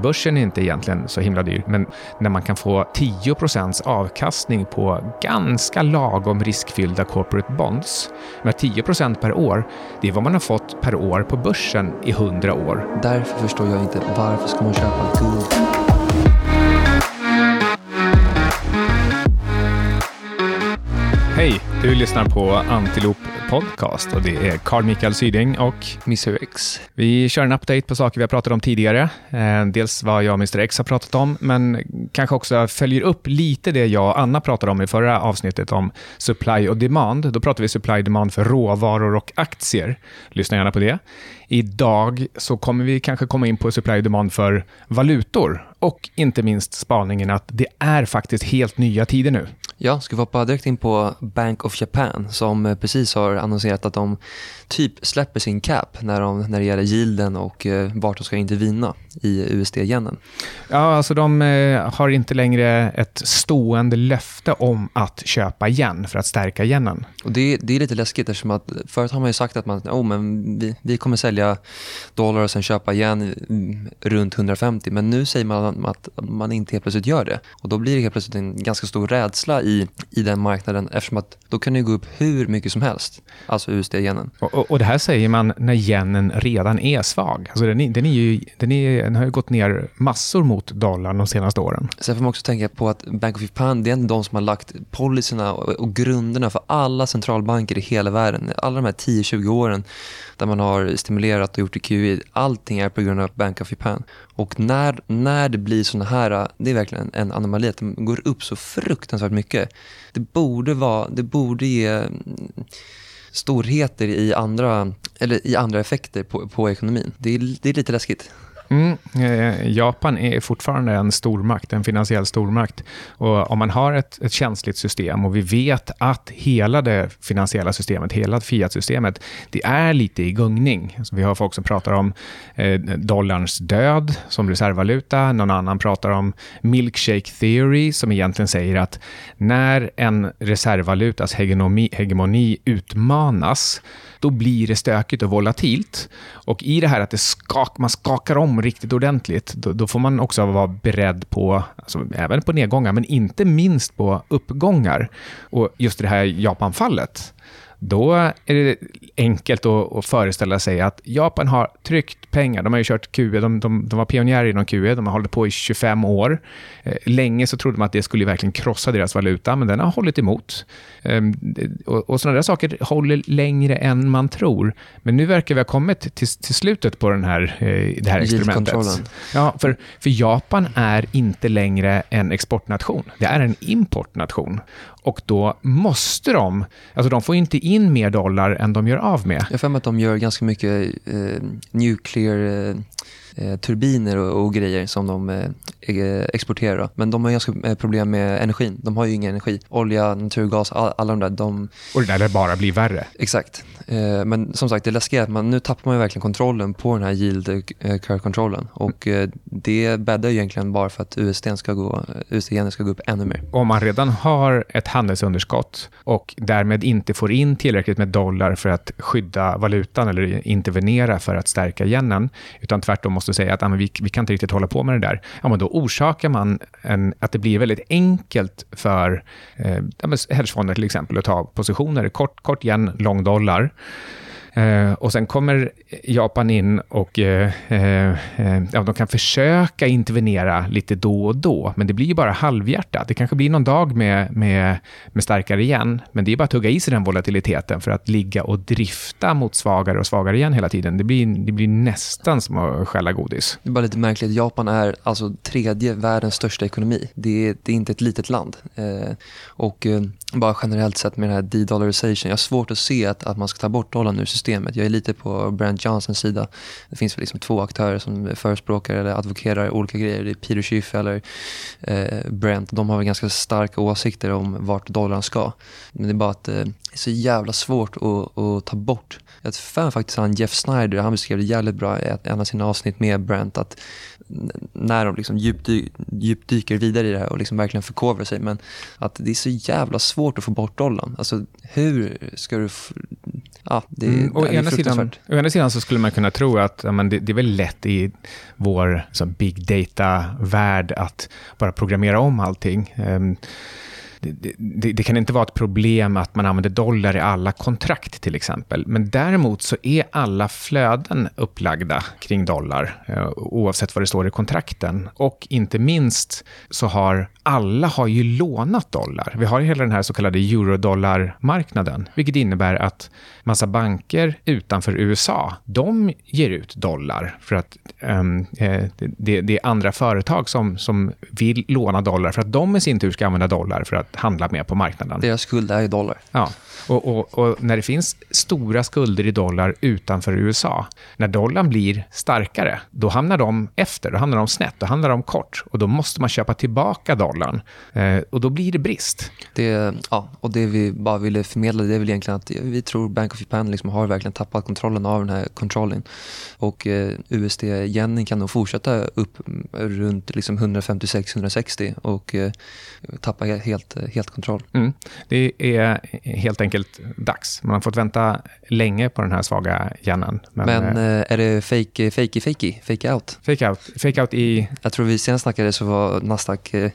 Börsen är inte egentligen så himla dyr, men när man kan få 10% avkastning på ganska lagom riskfyllda corporate bonds, med 10% per år, det är vad man har fått per år på börsen i 100 år. Därför förstår jag inte varför ska man köpa guld? Hej! Du lyssnar på Antilop Podcast och det är Carl Mikael Syding och Mr X. Vi kör en update på saker vi har pratat om tidigare. Eh, dels vad jag och Mr X har pratat om, men kanske också följer upp lite det jag och Anna pratade om i förra avsnittet om supply och demand. Då pratade vi supply och demand för råvaror och aktier. Lyssna gärna på det. Idag så kommer vi kanske komma in på supply och demand för valutor och inte minst spaningen att det är faktiskt helt nya tider nu. Ja, ska vi hoppa direkt in på Bank of Japan som precis har annonserat att de typ släpper sin cap när, de, när det gäller yielden och eh, vart de ska intervina i USD-yenen. Ja, alltså de eh, har inte längre ett stående löfte om att köpa igen för att stärka yenen. Och det, det är lite läskigt eftersom att förut har man ju sagt att man, oh, men vi, vi kommer sälja dollar och sen köpa igen runt 150 men nu säger man att man inte helt plötsligt gör det. Och då blir det helt plötsligt en ganska stor rädsla i, i den marknaden eftersom att då kan det gå upp hur mycket som helst, alltså USD-yenen. Och, och, och, det här säger man när yenen redan är svag. Alltså den, är, den, är ju, den, är, den har gått ner massor mot dollarn de senaste åren. Sen får man också tänka på att Bank of Japan, det är de som har lagt policyerna och, och grunderna för alla centralbanker i hela världen. Alla de här 10-20 åren där man har stimulerat och gjort i QE. Allting är på grund av Bank of Japan. Och när, när det blir såna här, det är verkligen en anomali att de går upp så fruktansvärt mycket. Det borde, vara, det borde ge mm, storheter i andra, eller i andra effekter på, på ekonomin. Det är, det är lite läskigt. Mm, eh, Japan är fortfarande en stormakt, en finansiell stormakt. Och om man har ett, ett känsligt system och vi vet att hela det finansiella systemet, hela Fiat-systemet, det är lite i gungning. Så vi har folk som pratar om eh, dollarns död som reservvaluta. Någon annan pratar om milkshake theory som egentligen säger att när en reservvalutas hegemoni, hegemoni utmanas då blir det stökigt och volatilt. Och i det här att det skak, man skakar om riktigt ordentligt, då, då får man också vara beredd på, alltså, även på nedgångar, men inte minst på uppgångar. Och just det här Japan-fallet, då är det enkelt att, att, föreställa sig att Japan har tryckt pengar. De har ju kört QE, de, de, de var pionjärer inom QE, de har hållit på i 25 år. Eh, länge så trodde man att det skulle verkligen krossa deras valuta, men den har hållit emot. Eh, och, och sådana där saker håller längre än man tror. Men nu verkar vi ha kommit till, till slutet på den här, eh, det här experimentet. Ja, för, för Japan är inte längre en exportnation. Det är en importnation. Och då måste de, alltså de får inte in in mer dollar än de gör av med. Jag har för att de gör ganska mycket eh, nuclear eh, eh, turbiner och, och, grejer som de eh, e-, exporterar. Men de har ganska eh, problem med energin. De har ju ingen energi. Olja, naturgas, all, alla de där. De... Och det där bara blir värre. Exakt. Eh, men som sagt, det läskiga är att man, nu tappar man ju verkligen kontrollen på den här yield eh, curve-kontrollen. Och eh, det bäddar ju egentligen bara för att USD ska gå, USD ska gå upp ännu mer. Om man redan har ett handelsunderskott och därmed inte får in tillräckligt med dollar för att skydda valutan eller intervenera för att stärka yenen, utan tvärtom måste säga att ah, vi, vi kan inte riktigt hålla på med det där, ja, men då orsakar man en, att det blir väldigt enkelt för eh, hedgefonder till exempel att ta positioner, kort, kort yen, lång dollar, Eh, och sen kommer Japan in och eh, eh, eh, ja, de kan försöka intervenera lite då och då, men det blir ju bara halvhjärtat. Det kanske blir någon dag med, med, med starkare igen, men det är bara att tugga i sig den volatiliteten för att ligga och drifta mot svagare och svagare igen hela tiden. Det blir, det blir nästan som att skälla godis. Det är bara lite märkligt. Japan är alltså tredje världens största ekonomi. Det är, det är inte ett litet land. Eh, och eh, bara generellt sett med den här de-dollarization. Jag har svårt att se att, att man ska ta bort dollarn ur systemet. Jag är lite på Brent Johnsons sida. Det finns väl liksom två aktörer som förespråkar eller advokerar olika grejer. Det är Peter Schiff eller eh, Brent. De har väl ganska starka åsikter om vart dollarn ska. Men det är bara att eh, det är så jävla svårt att, att ta bort. Jag fan faktiskt han Jeff Snyder, han beskrev det jävligt bra i en av sina avsnitt med Brent. att när de liksom djupdy djupdyker vidare i det här och liksom verkligen förkovrar sig. Men att det är så jävla svårt att få bort dollarn. Alltså hur ska du ja, det, Mm, å, ena sidan, å ena sidan så skulle man kunna tro att men det, det är väl lätt i vår så, big data-värld att bara programmera om allting. Ehm, det, det, det kan inte vara ett problem att man använder dollar i alla kontrakt till exempel. Men däremot så är alla flöden upplagda kring dollar eh, oavsett vad det står i kontrakten. Och inte minst så har alla har ju lånat dollar. Vi har ju hela den här så kallade eurodollarmarknaden, vilket innebär att massa banker utanför USA, de ger ut dollar för att um, det, det, är andra företag som, som vill låna dollar för att de i sin tur ska använda dollar för att handla mer på marknaden. Deras skuld är ju dollar. Ja, och, och, och, när det finns stora skulder i dollar utanför USA, när dollarn blir starkare, då hamnar de efter, då hamnar de snett, då hamnar de kort och då måste man köpa tillbaka dollarn eh, och då blir det brist. Det, ja, och det vi bara ville förmedla det är väl egentligen att vi tror Bank of Japan liksom har verkligen tappat kontrollen av den här kontrollen. Och eh, USD-yenen kan nog fortsätta upp runt liksom 156-160 och eh, tappa helt, helt kontroll. Mm. Det är helt enkelt dags. Man har fått vänta länge på den här svaga yenen. Men, Men eh, är det fake, fake, fake, fake out? Fake out. Fake out i... Jag tror vi senast snackade så var Nasdaq, eh,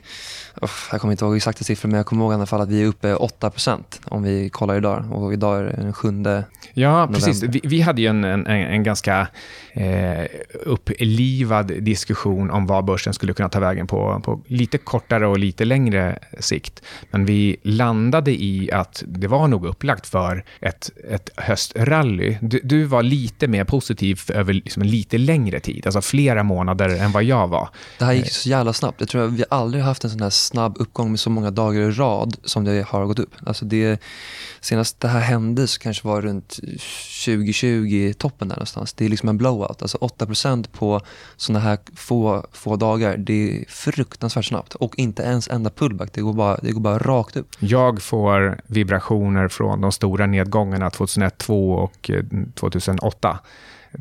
oh, jag kommer inte ihåg exakta siffror, men jag kommer ihåg i alla fall att vi är uppe 8% om vi kollar idag. Och idag är det den 7 Ja, precis. Vi, vi, hade ju en, en, en ganska eh, upplivad diskussion om vad börsen skulle kunna ta vägen på, på lite kortare och lite längre sikt. Men vi landade i att det var nog upplagt för ett, ett höstrally. Du, du var lite mer positiv över liksom lite längre tid, alltså flera månader än vad jag var. Det här gick så jävla snabbt. Jag tror att vi aldrig haft en sån här snabb uppgång med så många dagar i rad som det har gått upp. Alltså det, senast det här hände så kanske var runt 2020-toppen där någonstans. Det är liksom en blowout. Alltså 8% på såna här få, få dagar. Det är fruktansvärt snabbt. Och inte ens enda pullback. Det går bara, det går bara rakt upp. Jag får vibrationer från de stora nedgångarna 2001, 2002 och eh, 2008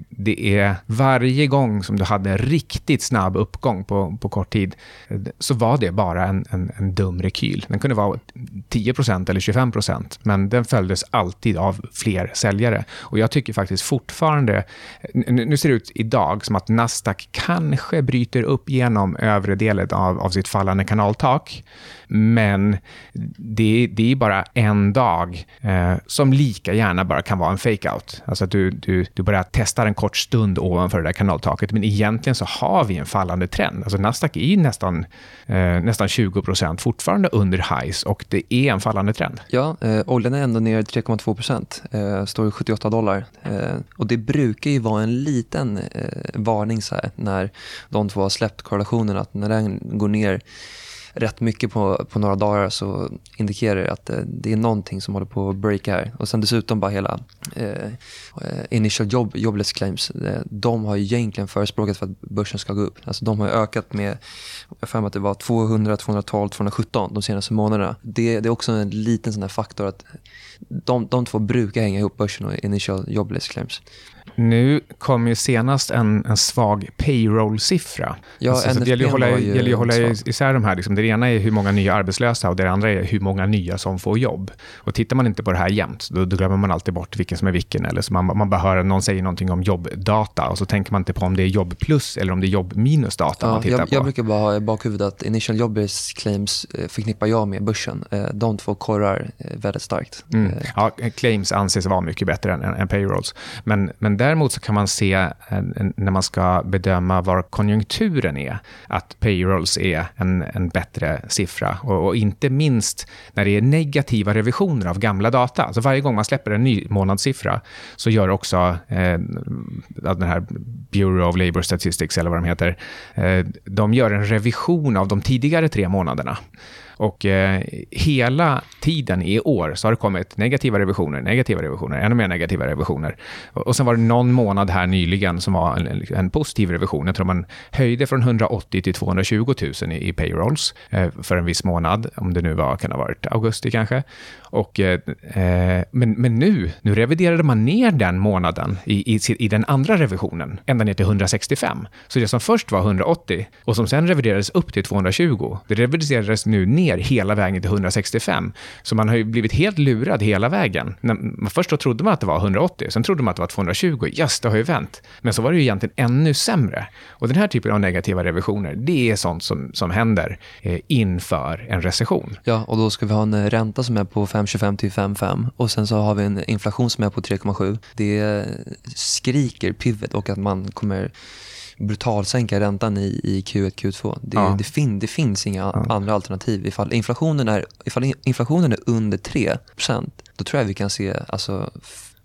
det är varje gång som du hade en riktigt snabb uppgång på, på kort tid, eh, så var det bara en, en, en dum rekyl. Den kunde vara 10% eller 25% men den följdes alltid av fler säljare. Och jag tycker faktiskt fortfarande, nu ser det ut idag som att Nasdaq kanske bryter upp genom övre delen av, av sitt fallande kanaltak, men det, det är bara en dag eh, som lika gärna bara kan vara en fake-out. Alltså att du, du, du börjar testa en kort stund ovanför det där kanaltaket, men egentligen så har vi en fallande trend. Alltså Nasdaq är nästan, eh, nästan 20 procent fortfarande under highs och det är en fallande trend. Ja, eh, oljan är ändå ner 3,2 procent, eh, står i 78 dollar. Eh, och det brukar ju vara en liten eh, varning så här, när de två har släppt korrelationen, att när den går ner rätt mycket på, på några dagar så indikerar det att eh, det är någonting som håller på att breaka här. Och sen dessutom bara hela eh, eh initial job, jobless claims. Eh, de har ju egentligen förespråkat för att börsen ska gå upp. Alltså de har ökat med, jag för att det var 200, 212, 217 de senaste månaderna. Det, det är också en liten sån faktor att de, de två brukar hänga ihop, börsen och initial jobless claims. Nu kom ju senast en, en svag payroll-siffra. Ja, alltså, så det gäller ju att hålla, att hålla isär de här. Liksom. Det ena är hur många nya arbetslösa och det andra är hur många nya som får jobb. Och Tittar man inte på det här jämt, då, då glömmer man alltid bort vilken som är vilken. Eller så man, man bara hör någon säger någonting om jobbdata och så tänker man inte på om det är jobb plus eller om det är jobb minus data ja, man tittar jag, på. Jag brukar bara ha i bakhuvudet att initial jobless claims eh, förknippar jag med börsen. Eh, de två korrar eh, väldigt starkt. Mm. Ja, claims anses vara mycket bättre än, än payrolls. Men, men däremot så kan man se eh, när man ska bedöma var konjunkturen är, att payrolls är en, en bättre siffra. Och, och, inte minst när det är negativa revisioner av gamla data. Alltså varje gång man släpper en ny månadssiffra så gör också eh, den här Bureau of Labour Statistics, eller vad de heter, eh, de gör en revision av de tidigare tre månaderna. Och eh, hela tiden i år så har det kommit negativa revisioner, negativa revisioner, ännu mer negativa revisioner. Och, och sen var det någon månad här nyligen som var en, en positiv revision. Jag tror man höjde från 180 till 220 000 i, i payrolls eh, för en viss månad, om det nu var, kan ha varit augusti kanske. Och, eh, eh men, men nu, nu reviderade man ner den månaden i, i, i den andra revisionen, ända ner till 165. Så det som först var 180 och som sen reviderades upp till 220, det reviderades nu ner ner hela vägen till 165. Så man har ju blivit helt lurad hela vägen. När, först då trodde man att det var 180, sen trodde man att det var 220. Yes, det har ju vänt. Men så var det ju egentligen ännu sämre. Och den här typen av negativa revisioner, det är sånt som, som händer eh, inför en recession. Ja, och då ska vi ha en ränta som är på 5,25 till 5,5 och sen så har vi en inflation som är på 3,7. Det eh, skriker pivot och att man kommer brutalsänka räntan i, i Q1, Q2. Det, ja. det, fin, det finns inga ja. andra alternativ. Ifall inflationen är, ifall inflationen är under 3% då tror jag vi kan se alltså,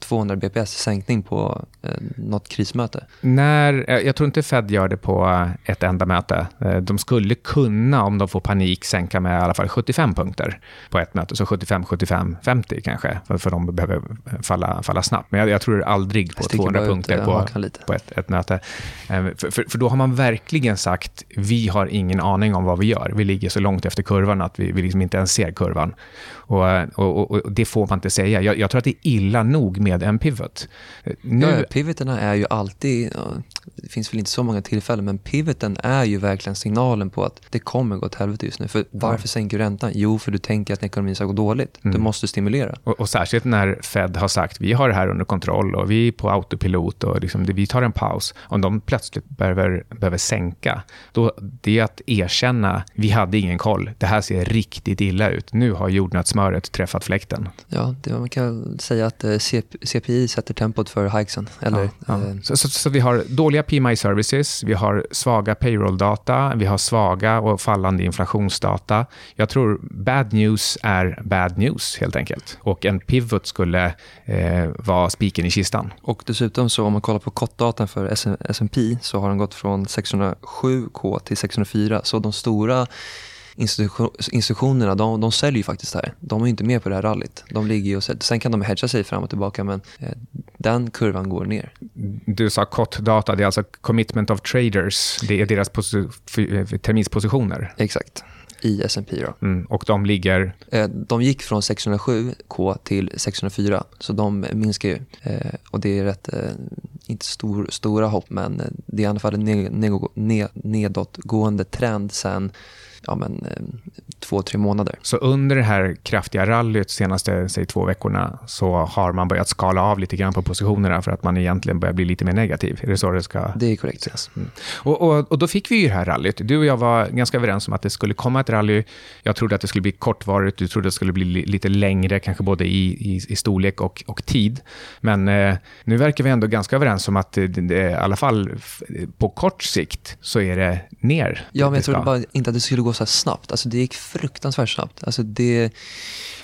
200 bps sänkning på eh, något krismöte? När, eh, jag tror inte Fed gör det på eh, ett enda möte. Eh, de skulle kunna, om de får panik, sänka med i alla fall 75 punkter på ett möte. Så 75, 75, 50 kanske, för, för de behöver falla, falla snabbt. Men jag, jag tror aldrig på 200 punkter på, på ett, ett möte. För, för, för, då har man verkligen sagt, vi har ingen aning om vad vi gör. Vi ligger så långt efter kurvan att vi, vi liksom inte ens ser kurvan. Och, och, och, det får man inte säga. Jag, jag, tror att det är illa nog med en pivot. Nu... Ja, pivoterna är ju alltid, det finns väl inte så många tillfällen, men pivoten är ju verkligen signalen på att det kommer gå åt helvete just nu. För varför ja. sänker du räntan? Jo, för du tänker att ekonomin ska gå dåligt. Mm. Du måste stimulera. Och, och, särskilt när Fed har sagt vi har det här under kontroll och vi är på autopilot och liksom, vi tar en paus. Om de plötsligt behöver, behöver sänka, då det är att erkänna vi hade ingen koll. Det här ser riktigt illa ut. Nu har jordnötssmöret träffat fläkten. Ja, det man kan säga att eh, CPI sätter tempot för hikesen. Eller, ja, ja. Eh, så, så, så, vi har dåliga PMI services, vi har svaga payroll-data, vi har svaga och fallande inflationsdata. Jag tror bad news är bad news helt enkelt. Och en pivot skulle eh, vara spiken i kistan. Och dessutom så om man kollar på kottdatan för S&P så har den gått från 607K till 604. Så de stora institutionerna de, de säljer ju faktiskt det här. De är inte med på det här rallyt. De ligger och Sen kan de hedga sig fram och tillbaka men eh, den kurvan går ner. Du sa COT-data, det är alltså Commitment of Traders. Det är deras eh, terminspositioner. Exakt i S&P då. Mm, och de ligger? Eh, de gick från 607K till 604, så de minskar ju. Och det är rätt, inte stor, stora hopp, men det är i alla fall en nedåtgående trend sen ja, men, eh, två, tre månader. Så under det här kraftiga rallyt senaste säg, två veckorna så har man börjat skala av lite grann på positionerna för att man egentligen börjar bli lite mer negativ? Är det så det ska Det är korrekt. Ses? Mm. Och, och, och, då fick vi ju det här rallyt. Du och jag var ganska överens om att det skulle komma ett rally. Jag trodde att det skulle bli kortvarigt, du trodde att det skulle bli lite längre, kanske både i, i, i storlek och, och tid. Men eh, nu verkar vi ändå ganska överens om att det, det, i alla fall på kort sikt så är det ner. Ja, men jag trodde bara inte att det skulle gå så snabbt. Alltså det gick fruktansvärt snabbt. Alltså det,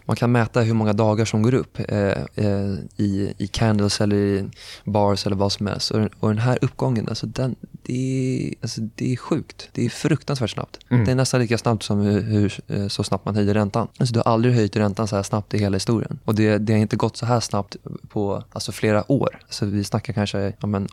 man kan mäta hur många dagar som går upp eh, eh, i, i candles eller i bars eller vad som helst. Och, och den här uppgången, alltså den, det, är, alltså det är sjukt. Det är fruktansvärt snabbt. Mm. Det är nästan lika snabbt som hur, hur, eh, så snabbt man höjde räntan. Alltså du har aldrig höjt räntan så här snabbt i hela historien. Och det, det har inte gått så här snabbt på alltså flera år. Så vi snackar kanske ja, men,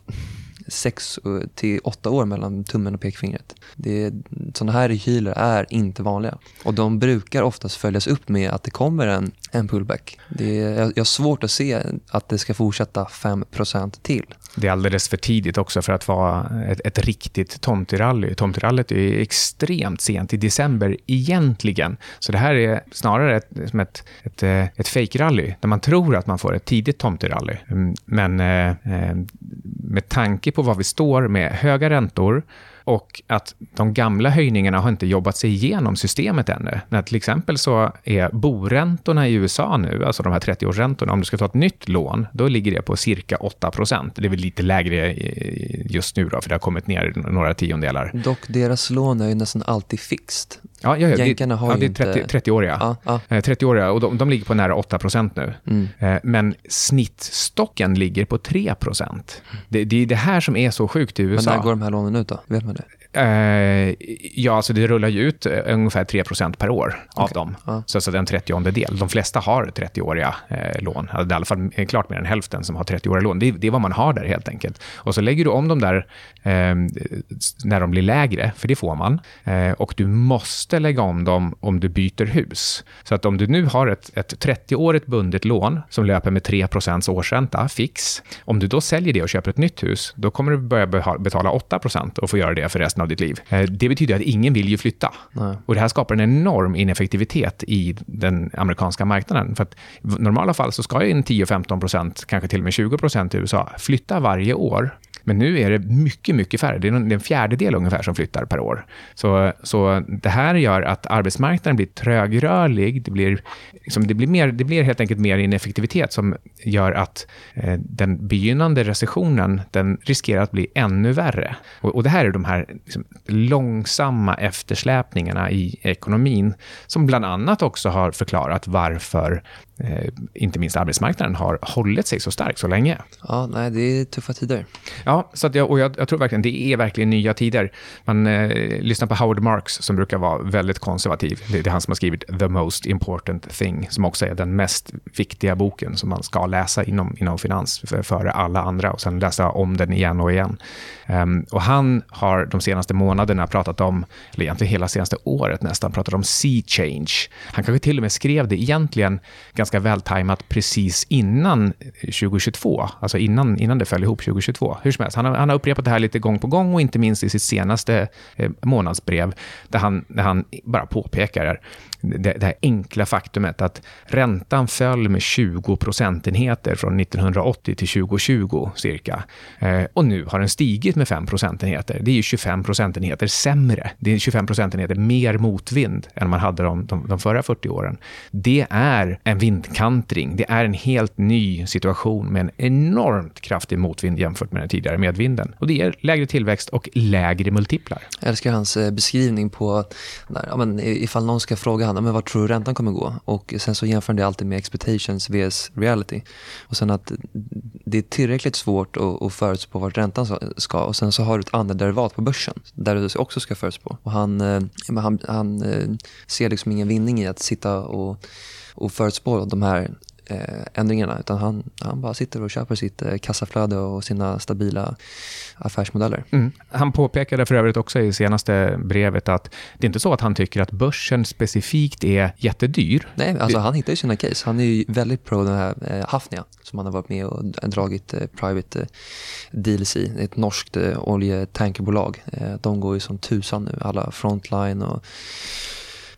sex eh, till åtta år mellan tummen och pekfingret. Det, sådana här rekyler är inte vanliga. Och de brukar oftast följas upp med att det kommer en, en pullback. Det är, jag, jag har svårt att se att det ska fortsätta 5% till. Det är alldeles för tidigt också för att vara ett, ett riktigt tomterally. Tomterallyt är extremt sent, i december egentligen. Så det här är snarare ett, som ett, ett, eh, ett fake-rally, där man tror att man får ett tidigt tomterally. Mm, men eh, med tanke på var vi står med höga räntor, och att de gamla höjningarna har inte jobbat sig igenom systemet ännu. När till exempel så är boräntorna i USA nu, alltså de här 30-årsräntorna, om du ska ta ett nytt lån, då ligger det på cirka 8% Det är väl lite lägre eh, just nu då, för det har kommit ner några tiondelar. Dock, deras lån är ju nästan alltid fixt. Ja, ja, ja, Jänkarna har ja, det är 30, 30-åriga. Ja, ja. 30-åriga och de, de, ligger på nära 8% nu. Mm. Eh, men snittstocken ligger på 3 det, det är det här som är så sjukt i USA. Men när går de här lånen ut då? Vet man det? Eh, ja, alltså det rullar ju ut eh, ungefär 3% per år av okay. dem. Ja. Så, är en 30 del. De flesta har 30-åriga eh, lån. Alltså det är i alla fall eh, klart mer än hälften som har 30-åriga lån. Det, det, är vad man har där helt enkelt. Och så lägger du om dem där eh, när de blir lägre, för det får man. Eh, och du måste lägga om dem om du byter hus. Så att om du nu har ett, ett 30-årigt bundet lån som löper med 3% årsränta, fix. Om du då säljer det och köper ett nytt hus, då kommer du börja betala 8% och få göra det för resten av ditt liv. Eh, det betyder att ingen vill ju flytta. Nej. Och Det här skapar en enorm ineffektivitet i den amerikanska marknaden. För att I normala fall så ska ju en 10-15% kanske till och med 20 i USA, flytta varje år men nu är det mycket, mycket färre. Det är en fjärdedel ungefär som flyttar per år. Så, så det här gör att arbetsmarknaden blir trögrörlig. Det blir, liksom, det blir, mer, det blir helt enkelt mer ineffektivitet som gör att eh, den begynnande recessionen den riskerar att bli ännu värre. Och, och det här är de här liksom, långsamma eftersläpningarna i ekonomin som bland annat också har förklarat varför eh, inte minst arbetsmarknaden har hållit sig så stark så länge. Ja, nej, det är tuffa tider. Ja, så jag, och jag, jag, tror verkligen det är verkligen nya tider. Man eh, lyssnar på Howard Marks som brukar vara väldigt konservativ. Det, det, är han som har skrivit The Most Important Thing, som också är den mest viktiga boken som man ska läsa inom, inom finans för, före alla andra och sen läsa om den igen och igen. Um, och han har de senaste månaderna pratat om, eller egentligen hela senaste året nästan, pratat om sea change. Han kanske till och med skrev det egentligen ganska vältajmat precis innan 2022, alltså innan, innan det föll ihop 2022. Hur som helst, han har, han har upprepat det här lite gång på gång och inte minst i sitt senaste eh, månadsbrev där han, där han bara påpekar det, det här enkla faktumet att räntan föll med 20 procentenheter från 1980 till 2020 cirka. Eh, och nu har den stigit med 5 procentenheter. Det är ju 25 procentenheter sämre. Det är 25 procentenheter mer motvind än man hade de, de, de förra 40 åren. Det är en vindkantring. Det är en helt ny situation med en enormt kraftig motvind jämfört med den tidigare medvinden. Och det ger lägre tillväxt och lägre multiplar. Jag älskar hans eh, beskrivning på, där, ja, men ifall någon ska fråga honom men vad tror du räntan kommer gå? Och sen så jämför han det alltid med expectations vs reality. Och sen att det är tillräckligt svårt att, att förutspå vart räntan ska och sen så har du ett andra derivat på börsen där du också ska förutspå. Och han, eh, han, han eh, ser liksom ingen vinning i att sitta och, och förutspå de här eh, ändringarna utan han, han bara sitter och köper sitt eh, kassaflöde och sina stabila affärsmodeller. Mm. Han påpekade för övrigt också i senaste brevet att det är inte så att han tycker att börsen specifikt är jättedyr. Nej, alltså han hittar ju sina case. Han är ju väldigt pro den här eh, Hafnia som han har varit med och dragit eh, private eh, deals i. Ett norskt eh, oljetankerbolag. Eh, de går ju som tusan nu, alla Frontline och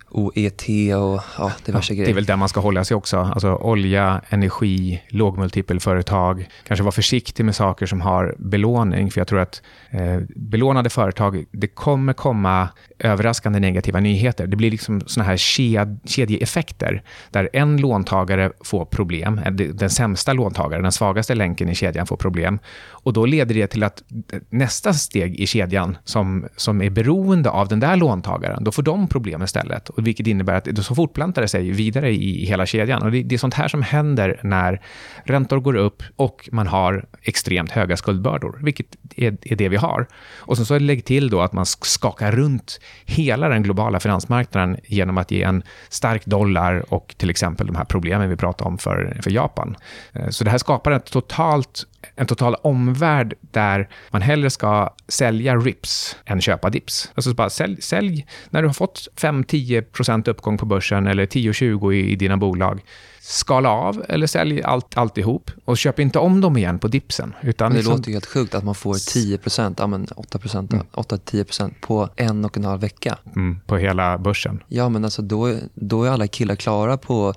OET och ja, diverse ja, grejer. Det är väl där man ska hålla sig också. Alltså olja, energi, lågmultipelföretag. Kanske vara försiktig med saker som har belåning, för jag tror att eh, belånade företag, det kommer komma överraskande negativa nyheter. Det blir liksom såna här ked, kedjeeffekter, där en låntagare får problem, eh, den sämsta låntagaren, den svagaste länken i kedjan får problem. Och då leder det till att nästa steg i kedjan, som, som är beroende av den där låntagaren, då får de problem istället och vilket innebär att det så fortplantar det sig vidare i hela kedjan. Och det, det är sånt här som händer när räntor går upp och man har extremt höga skuldbördor, vilket är, är det vi har. Och sen så lägg till då att man skakar runt hela den globala finansmarknaden genom att ge en stark dollar och till exempel de här problemen vi pratade om för, för Japan. Eh, så det här skapar ett totalt en total omvärld där man hellre ska sälja RIPS än köpa dips. Alltså bara sälj, sälj när du har fått 5-10% uppgång på börsen eller 10-20 i, i dina bolag skala av eller sälj allt, alltihop och köp inte om dem igen på dipsen. Utan det liksom... låter ju helt sjukt att man får 10 ja, men 8 mm. 8-10% på en och en halv vecka. Mm, på hela börsen. Ja, men alltså då, då är alla killar klara på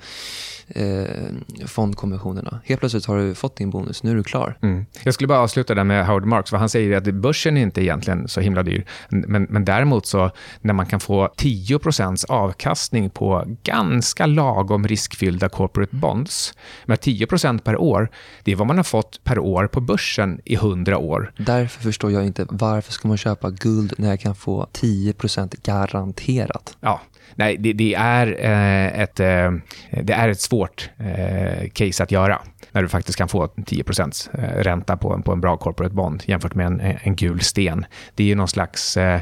eh, fondkommissionerna. Helt plötsligt har du fått din bonus, nu är du klar. Mm. Jag skulle bara avsluta där med Howard Marks, för han säger att börsen är inte egentligen så himla dyr. Men, men däremot så när man kan få 10% avkastning på ganska lagom riskfyllda corporate bonds, med 10% per år, det är vad man har fått per år på börsen i 100 år. Därför förstår jag inte varför ska man köpa guld när jag kan få 10% garanterat? Ja, nej, det, det är, eh, ett, eh, det är ett svårt eh, case att göra när du faktiskt kan få 10 eh, ränta på en, på en bra corporate bond jämfört med en, en gul sten. Det är ju någon slags eh,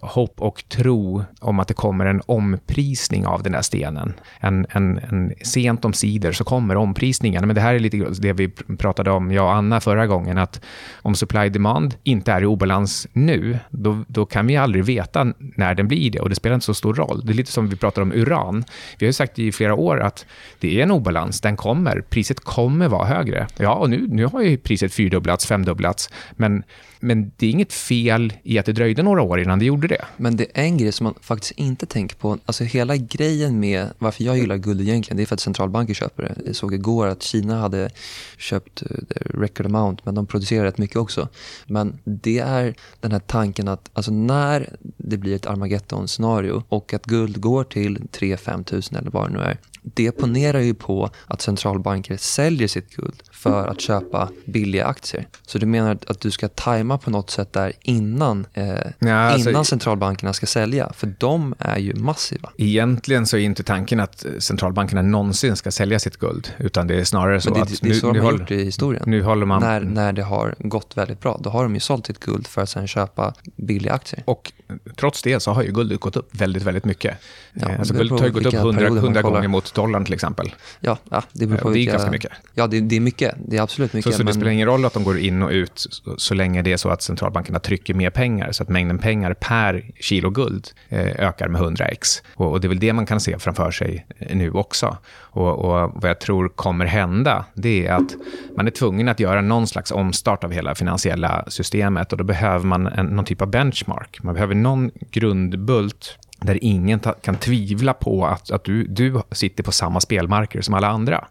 hopp och tro om att det kommer en omprisning av den där stenen. En, en, en sent omsider så kommer omprisningen. Men det här är lite det vi pratade om, jag och Anna, förra gången, att om supply demand inte är i obalans nu, då, då kan vi aldrig veta när den blir det och det spelar inte så stor roll. Det är lite som vi pratar om uran. Vi har ju sagt i flera år att det är en obalans, den kommer, priset kommer vara högre. Ja, och nu, nu har ju priset fyrdubblats, femdubblats, men men det är inget fel i att det dröjde några år innan det gjorde det. Men det är en grej som man faktiskt inte tänker på. Alltså hela grejen med varför jag gillar guld egentligen, det är för att centralbanker köper det. Jag såg igår att Kina hade köpt eh, record amount, men de producerar rätt mycket också. Men det är den här tanken att alltså när det blir ett Armageddon-scenario och att guld går till 3-5 tusen eller vad det nu är, det ponerar ju på att centralbanker säljer sitt guld för att köpa billiga aktier. Så du menar att du ska tajma på något sätt där innan, eh, ja, alltså, innan centralbankerna ska sälja? För de är ju massiva. Egentligen så är inte tanken att centralbankerna någonsin ska sälja sitt guld. Utan det är snarare så det, att... Det är så nu, de har gjort i historien. Nu håller man... När, när det har gått väldigt bra, då har de ju sålt sitt guld för att sen köpa billiga aktier. Och trots det så har ju guldet gått upp väldigt, väldigt mycket. Ja, alltså guldet har ju gått upp 100, 100 gånger mot dollarn till exempel. Ja, ja det beror på Det är ganska mycket. Ja, det, det, är mycket. Det är absolut mycket. Så, så men... det spelar ingen roll att de går in och ut så, så, länge det är så att centralbankerna trycker mer pengar, så att mängden pengar per kilo guld eh, ökar med 100x. Och, och, det är väl det man kan se framför sig eh, nu också. Och, och vad jag tror kommer hända, det är att man är tvungen att göra någon slags omstart av hela finansiella systemet och då behöver man en, någon typ av benchmark. Man behöver någon grundbult där ingen kan tvivla på att, att du, du sitter på samma spelmarker som alla andra.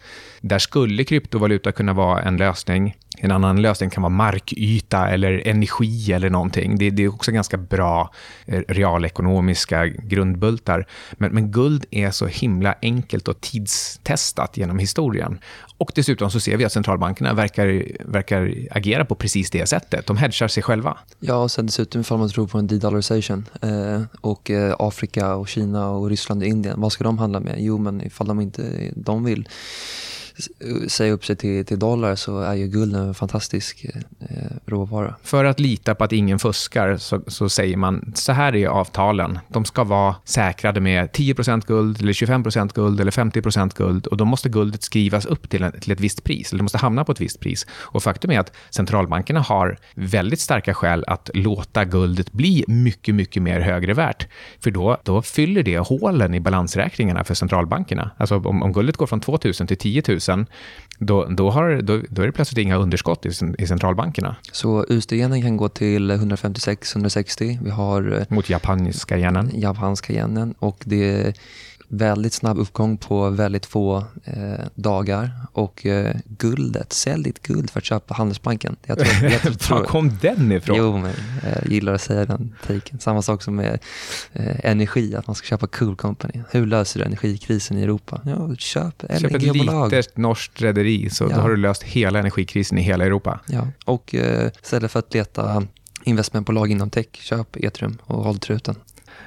Där skulle kryptovaluta kunna vara en lösning. En annan lösning kan vara markyta eller energi eller någonting. Det, det är också ganska bra eh, realekonomiska grundbultar. Men, men guld är så himla enkelt och tidstestat genom historien. Och dessutom så ser vi att centralbankerna verkar, verkar agera på precis det sättet. De hedgar sig själva. Ja, och sen dessutom ifall man tror på en de-dollarization eh, och eh, Afrika och Kina och Ryssland och Indien, vad ska de handla med? Jo, men ifall de inte de vill Eh, säga upp sig till, till dollar så är ju guld en fantastisk eh, eh, råvara. För att lita på att ingen fuskar så, så, säger man så här är avtalen. De ska vara säkrade med 10% guld, eller 25% guld eller 50% guld och då måste guldet skrivas upp till, en, till ett visst pris, eller det måste hamna på ett visst pris. Och faktum är att centralbankerna har väldigt starka skäl att låta guldet bli mycket, mycket mer högre värt. För då, då fyller det hålen i balansräkningarna för centralbankerna. Alltså om, om guldet går från 2 000 till 10 000 då, då, har, då, då är det plötsligt inga underskott i, i centralbankerna. Så USD-yenen kan gå till 156-160. Vi har... Eh, Mot japanska yenen. Japanska yenen. Och det väldigt snabb uppgång på väldigt få eh, dagar. Och eh, guldet, sälj ditt guld för att köpa Handelsbanken. Jag tror, jag tror, Var kom den ifrån? Jo, men jag eh, gillar att säga den taken. Samma sak som med eh, energi, att man ska köpa Cool Company. Hur löser du energikrisen i Europa? Ja, köp LNG-bolag. Köp ett litet norskt rederi, så ja. då har du löst hela energikrisen i hela Europa. Ja, och eh, istället för att leta investmentbolag inom tech, köp Ethereum och håll truten.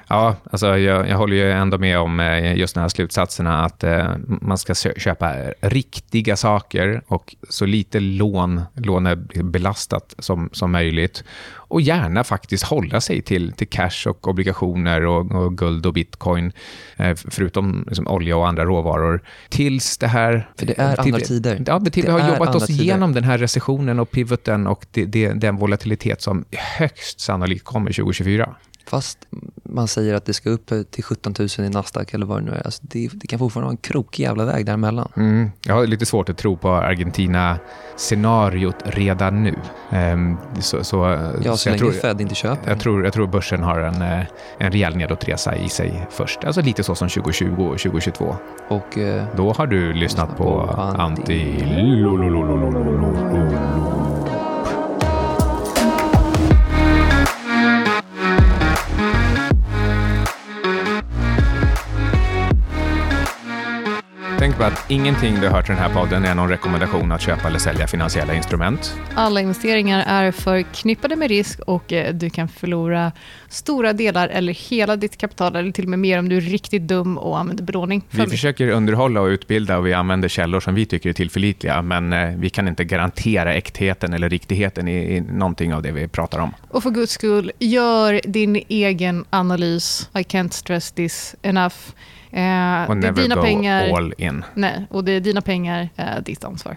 Ja, alltså jag, jag håller ju ändå med om eh, just de här slutsatserna att eh, man ska köpa riktiga saker och så lite lån, lånebelastat som, som möjligt. Och gärna faktiskt hålla sig till, till cash och obligationer och, och guld och bitcoin, eh, förutom liksom olja och andra råvaror. Tills det här... För det är till, andra tider. Ja, till vi har jobbat oss igenom den här recessionen och pivoten och det, det, den volatilitet som högst sannolikt kommer 2024. Fast man säger att det ska upp till 17 000 i Nasdaq eller vad det nu är. Alltså det, det, kan fortfarande vara en krokig jävla väg däremellan. Mm. Jag har lite svårt att tro på Argentina-scenariot redan nu. Um, så, så, ja, så, så länge tror, Fed inte köper. Jag tror, jag tror börsen har en, eh, en rejäl nedåtresa i sig först. Alltså lite så som 2020 och 2022. Och, eh, Då har du lyssnat på, på anti... anti att ingenting du har hört i den här podden är någon rekommendation att köpa eller sälja finansiella instrument. Alla investeringar är förknippade med risk och eh, du kan förlora stora delar eller hela ditt kapital eller till och med mer om du är riktigt dum och använder belåning. Vi försöker underhålla och utbilda och vi använder källor som vi tycker är tillförlitliga men eh, vi kan inte garantera äktheten eller riktigheten i, i någonting av det vi pratar om. Och för guds skull, gör din egen analys. I can't stress this enough. Eh, och never dina go pengar, all in. Nej, och det är dina pengar, eh, ditt ansvar.